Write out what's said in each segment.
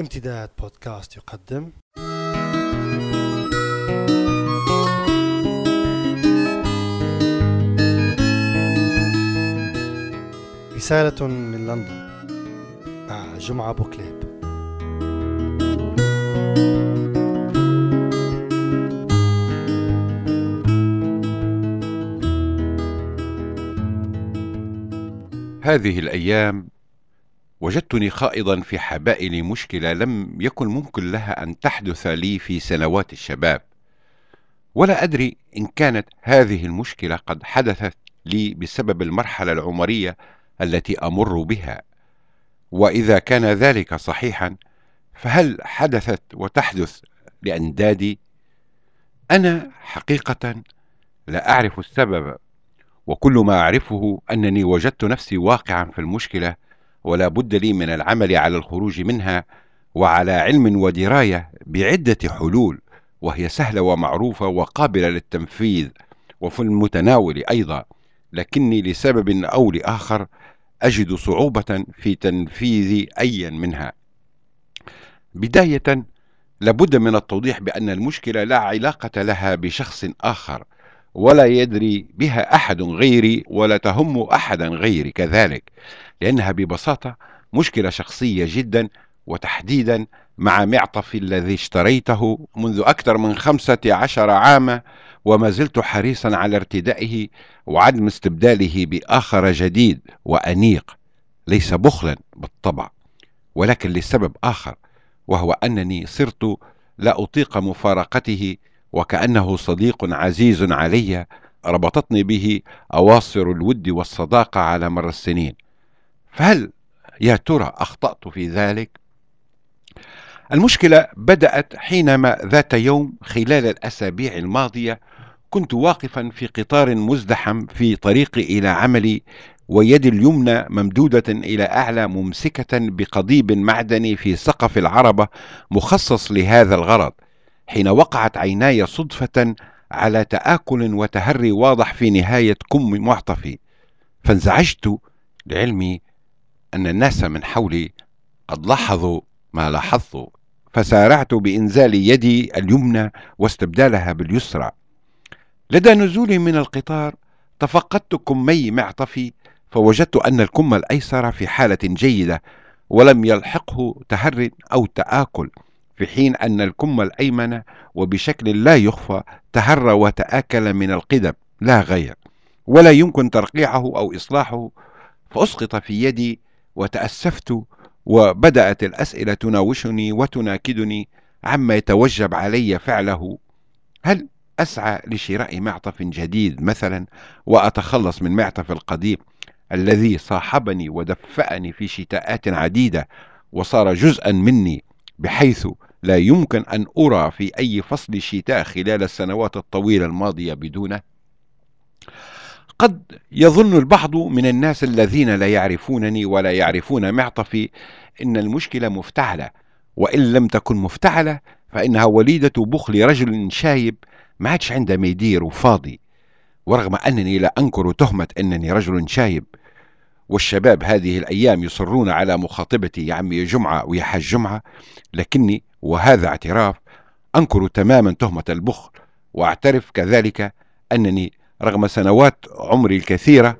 امتداد بودكاست يقدم. رسالة من لندن مع جمعة بوكليب. هذه الأيام وجدتني خائضا في حبائل مشكلة لم يكن ممكن لها أن تحدث لي في سنوات الشباب ولا أدري إن كانت هذه المشكلة قد حدثت لي بسبب المرحلة العمرية التي أمر بها وإذا كان ذلك صحيحا فهل حدثت وتحدث لأندادي؟ أنا حقيقة لا أعرف السبب وكل ما أعرفه أنني وجدت نفسي واقعا في المشكلة ولا بد لي من العمل على الخروج منها وعلى علم ودراية بعدة حلول وهي سهلة ومعروفة وقابلة للتنفيذ وفي المتناول أيضا. لكني لسبب أو لآخر أجد صعوبة في تنفيذ أي منها. بداية لابد من التوضيح بأن المشكلة لا علاقة لها بشخص آخر ولا يدري بها أحد غيري ولا تهم أحدا غيري كذلك لأنها ببساطة مشكلة شخصية جدا وتحديدا مع معطف الذي اشتريته منذ أكثر من خمسة عشر عاما وما زلت حريصا على ارتدائه وعدم استبداله بآخر جديد وأنيق ليس بخلا بالطبع ولكن لسبب آخر وهو أنني صرت لا أطيق مفارقته وكأنه صديق عزيز علي ربطتني به أواصر الود والصداقة على مر السنين فهل يا ترى أخطأت في ذلك؟ المشكلة بدأت حينما ذات يوم خلال الأسابيع الماضية كنت واقفا في قطار مزدحم في طريقي إلى عملي ويدي اليمنى ممدودة إلى أعلى ممسكة بقضيب معدني في سقف العربة مخصص لهذا الغرض حين وقعت عيناي صدفة على تآكل وتهري واضح في نهاية كم معطفي. فانزعجت لعلمي أن الناس من حولي قد لاحظوا ما لاحظت. فسارعت بإنزال يدي اليمنى واستبدالها باليسرى. لدى نزولي من القطار تفقدت كمي معطفي فوجدت أن الكم الأيسر في حالة جيدة ولم يلحقه تهر أو تآكل. في حين أن الكم الأيمن وبشكل لا يخفى تهر وتآكل من القدم لا غير ولا يمكن ترقيعه أو إصلاحه فأسقط في يدي وتأسفت وبدأت الأسئلة تناوشني وتناكدني عما يتوجب علي فعله. هل أسعى لشراء معطف جديد مثلا وأتخلص من معطف القديم الذي صاحبني ودفأني في شتاءات عديدة وصار جزءا مني بحيث لا يمكن أن أرى في أي فصل شتاء خلال السنوات الطويلة الماضية بدونه قد يظن البعض من الناس الذين لا يعرفونني ولا يعرفون معطفي إن المشكلة مفتعلة وإن لم تكن مفتعلة فإنها وليدة بخل رجل شايب ما عادش عنده ما يدير وفاضي ورغم أنني لا أنكر تهمة إنني رجل شايب والشباب هذه الأيام يصرون على مخاطبتي يا عمي جمعة ويا حاج جمعة لكني وهذا اعتراف أنكر تماما تهمة البخل وأعترف كذلك أنني رغم سنوات عمري الكثيرة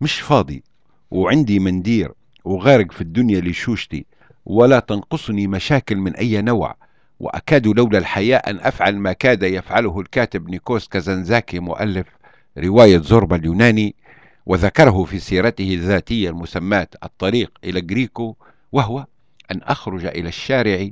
مش فاضي وعندي مندير وغارق في الدنيا لشوشتي ولا تنقصني مشاكل من أي نوع وأكاد لولا الحياء أن أفعل ما كاد يفعله الكاتب نيكوس كازانزاكي مؤلف رواية زوربا اليوناني وذكره في سيرته الذاتية المسماة الطريق إلى جريكو وهو أن أخرج إلى الشارع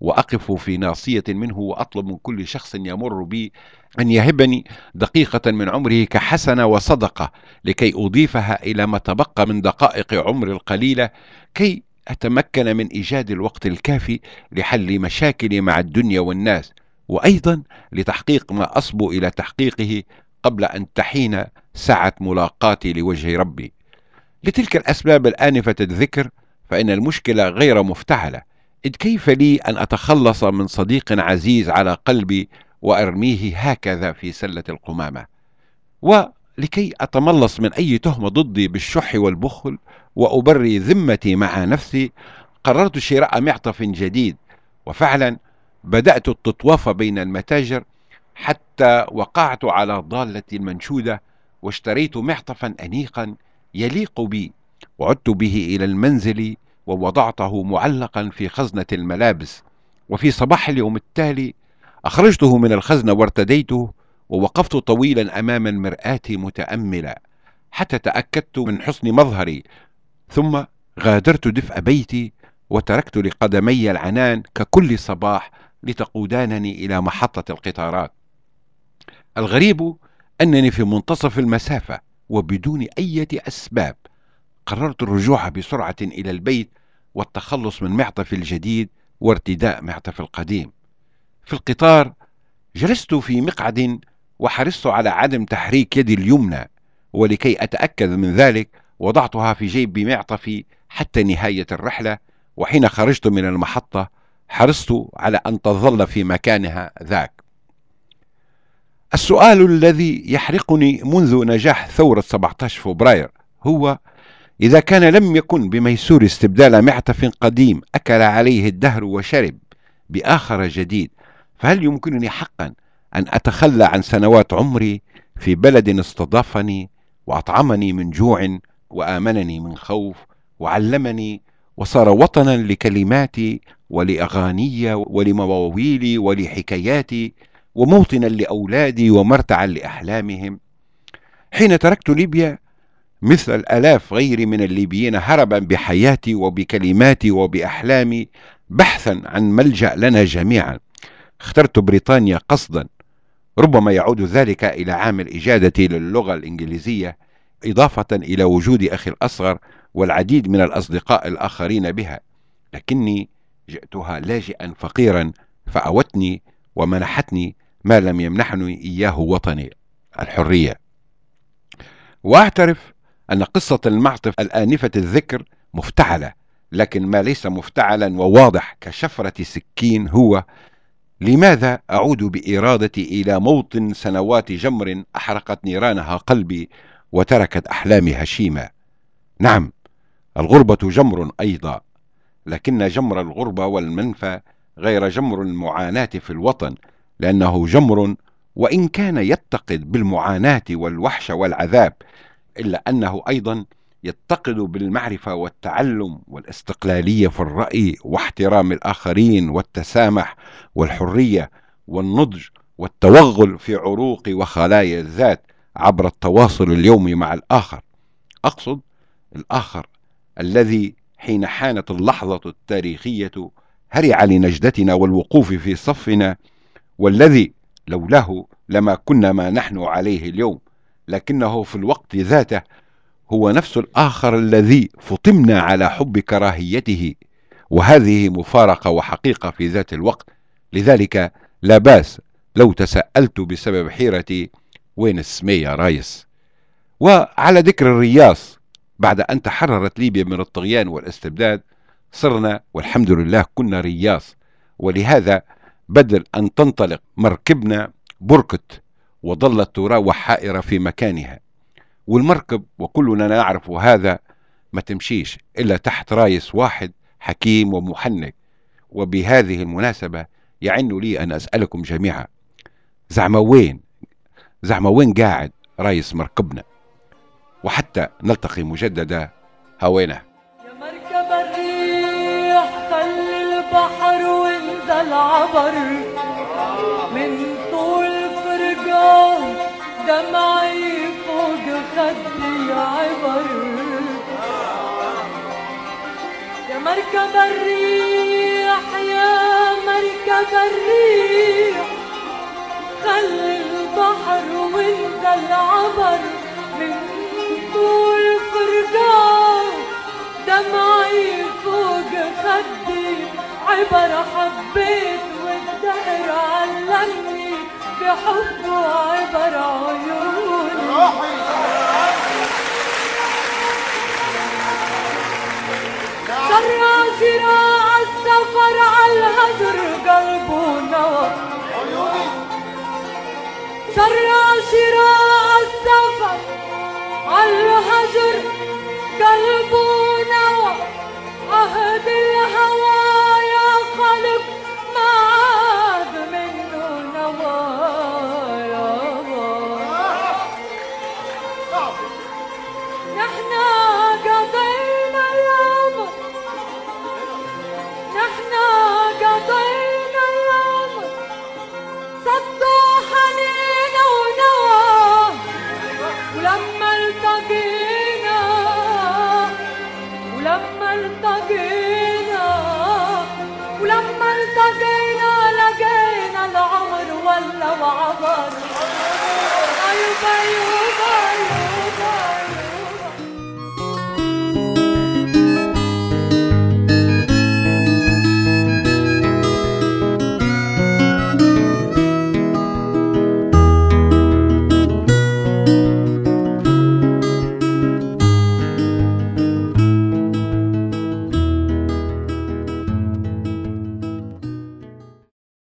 وأقف في ناصية منه وأطلب من كل شخص يمر بي أن يهبني دقيقة من عمره كحسنة وصدقة لكي أضيفها إلى ما تبقى من دقائق عمر القليلة كي أتمكن من إيجاد الوقت الكافي لحل مشاكلي مع الدنيا والناس وأيضا لتحقيق ما أصبو إلى تحقيقه قبل أن تحين ساعة ملاقاتي لوجه ربي. لتلك الأسباب الآنفة الذكر فإن المشكلة غير مفتعلة. إذ كيف لي أن أتخلص من صديق عزيز على قلبي وأرميه هكذا في سلة القمامة؟ ولكي أتملص من أي تهمة ضدي بالشح والبخل وأبري ذمتي مع نفسي قررت شراء معطف جديد وفعلا بدأت التطواف بين المتاجر حتى وقعت على ضالة المنشودة واشتريت معطفا أنيقا يليق بي وعدت به إلى المنزل ووضعته معلقا في خزنة الملابس وفي صباح اليوم التالي أخرجته من الخزنة وارتديته ووقفت طويلا أمام المرآة متأملا حتى تأكدت من حسن مظهري. ثم غادرت دفء بيتي وتركت لقدمي العنان ككل صباح لتقودانني إلى محطة القطارات. الغريب أنني في منتصف المسافة وبدون أي أسباب قررت الرجوع بسرعة إلى البيت والتخلص من معطف الجديد وارتداء معطف القديم. في القطار جلست في مقعد وحرصت على عدم تحريك يدي اليمنى ولكي أتأكد من ذلك وضعتها في جيب معطفي حتى نهاية الرحلة وحين خرجت من المحطة حرصت على أن تظل في مكانها ذاك. السؤال الذي يحرقني منذ نجاح ثورة 17 فبراير هو إذا كان لم يكن بميسور استبدال معطف قديم أكل عليه الدهر وشرب بآخر جديد فهل يمكنني حقا أن أتخلى عن سنوات عمري في بلد استضافني وأطعمني من جوع وآمنني من خوف وعلمني وصار وطنا لكلماتي ولأغاني ولمواويلي ولحكاياتي وموطنا لأولادي ومرتعا لأحلامهم. حين تركت ليبيا مثل الآلاف غيري من الليبيين هربا بحياتي وبكلماتي وبأحلامي بحثا عن ملجأ لنا جميعا. اخترت بريطانيا قصدا. ربما يعود ذلك إلى عامل إجادتي للغة الإنجليزية إضافة إلى وجود أخي الأصغر والعديد من الأصدقاء الآخرين بها. لكني جئتها لاجئا فقيرا فأوتني ومنحتني ما لم يمنحني إياه وطني. الحرية. وأعترف أن قصة المعطف الآنفة الذكر مفتعلة لكن ما ليس مفتعلا وواضح كشفرة سكين هو لماذا أعود بإرادتي إلى موطن سنوات جمر أحرقت نيرانها قلبي وتركت أحلامي هشيمة نعم الغربة جمر أيضا لكن جمر الغربة والمنفى غير جمر المعاناة في الوطن لأنه جمر وإن كان يتقد بالمعاناة والوحش والعذاب إلا أنه أيضا يتقد بالمعرفة والتعلم والاستقلالية في الرأي واحترام الآخرين والتسامح والحرية والنضج والتوغل في عروق وخلايا الذات عبر التواصل اليومي مع الآخر. أقصد الآخر الذي حين حانت اللحظة التاريخية هرع لنجدتنا والوقوف في صفنا والذي لولاه لما كنا ما نحن عليه اليوم. لكنه في الوقت ذاته هو نفس الآخر الذي فطمنا على حب كراهيته وهذه مفارقة وحقيقة في ذات الوقت. لذلك لا بأس لو تساءلت بسبب حيرتي وين السمية رايس. وعلى ذكر الرياس بعد أن تحررت ليبيا من الطغيان والاستبداد صرنا والحمد لله كنا رياس. ولهذا بدل أن تنطلق مركبنا بركت وظلت تراوح حائرة في مكانها. والمركب وكلنا نعرف هذا ما تمشيش إلا تحت رايس واحد حكيم ومحنك. وبهذه المناسبة يعن لي أن أسألكم جميعا زعما وين زعما وين قاعد رايس مركبنا. وحتى نلتقي مجددا هوينا يا مركب الريح خلي البحر وانزل عبر. من دمعي فوق خدي عبر. يا مركب الريح يا مركب الريح. خلي البحر وانزل عبر من طول فرقان دمعي فوق خدي. عبر حبيت بحبه عبر عيوني. سرع شراع السفر عالهجر قلبه نوى سرع شراع السفر عالهجر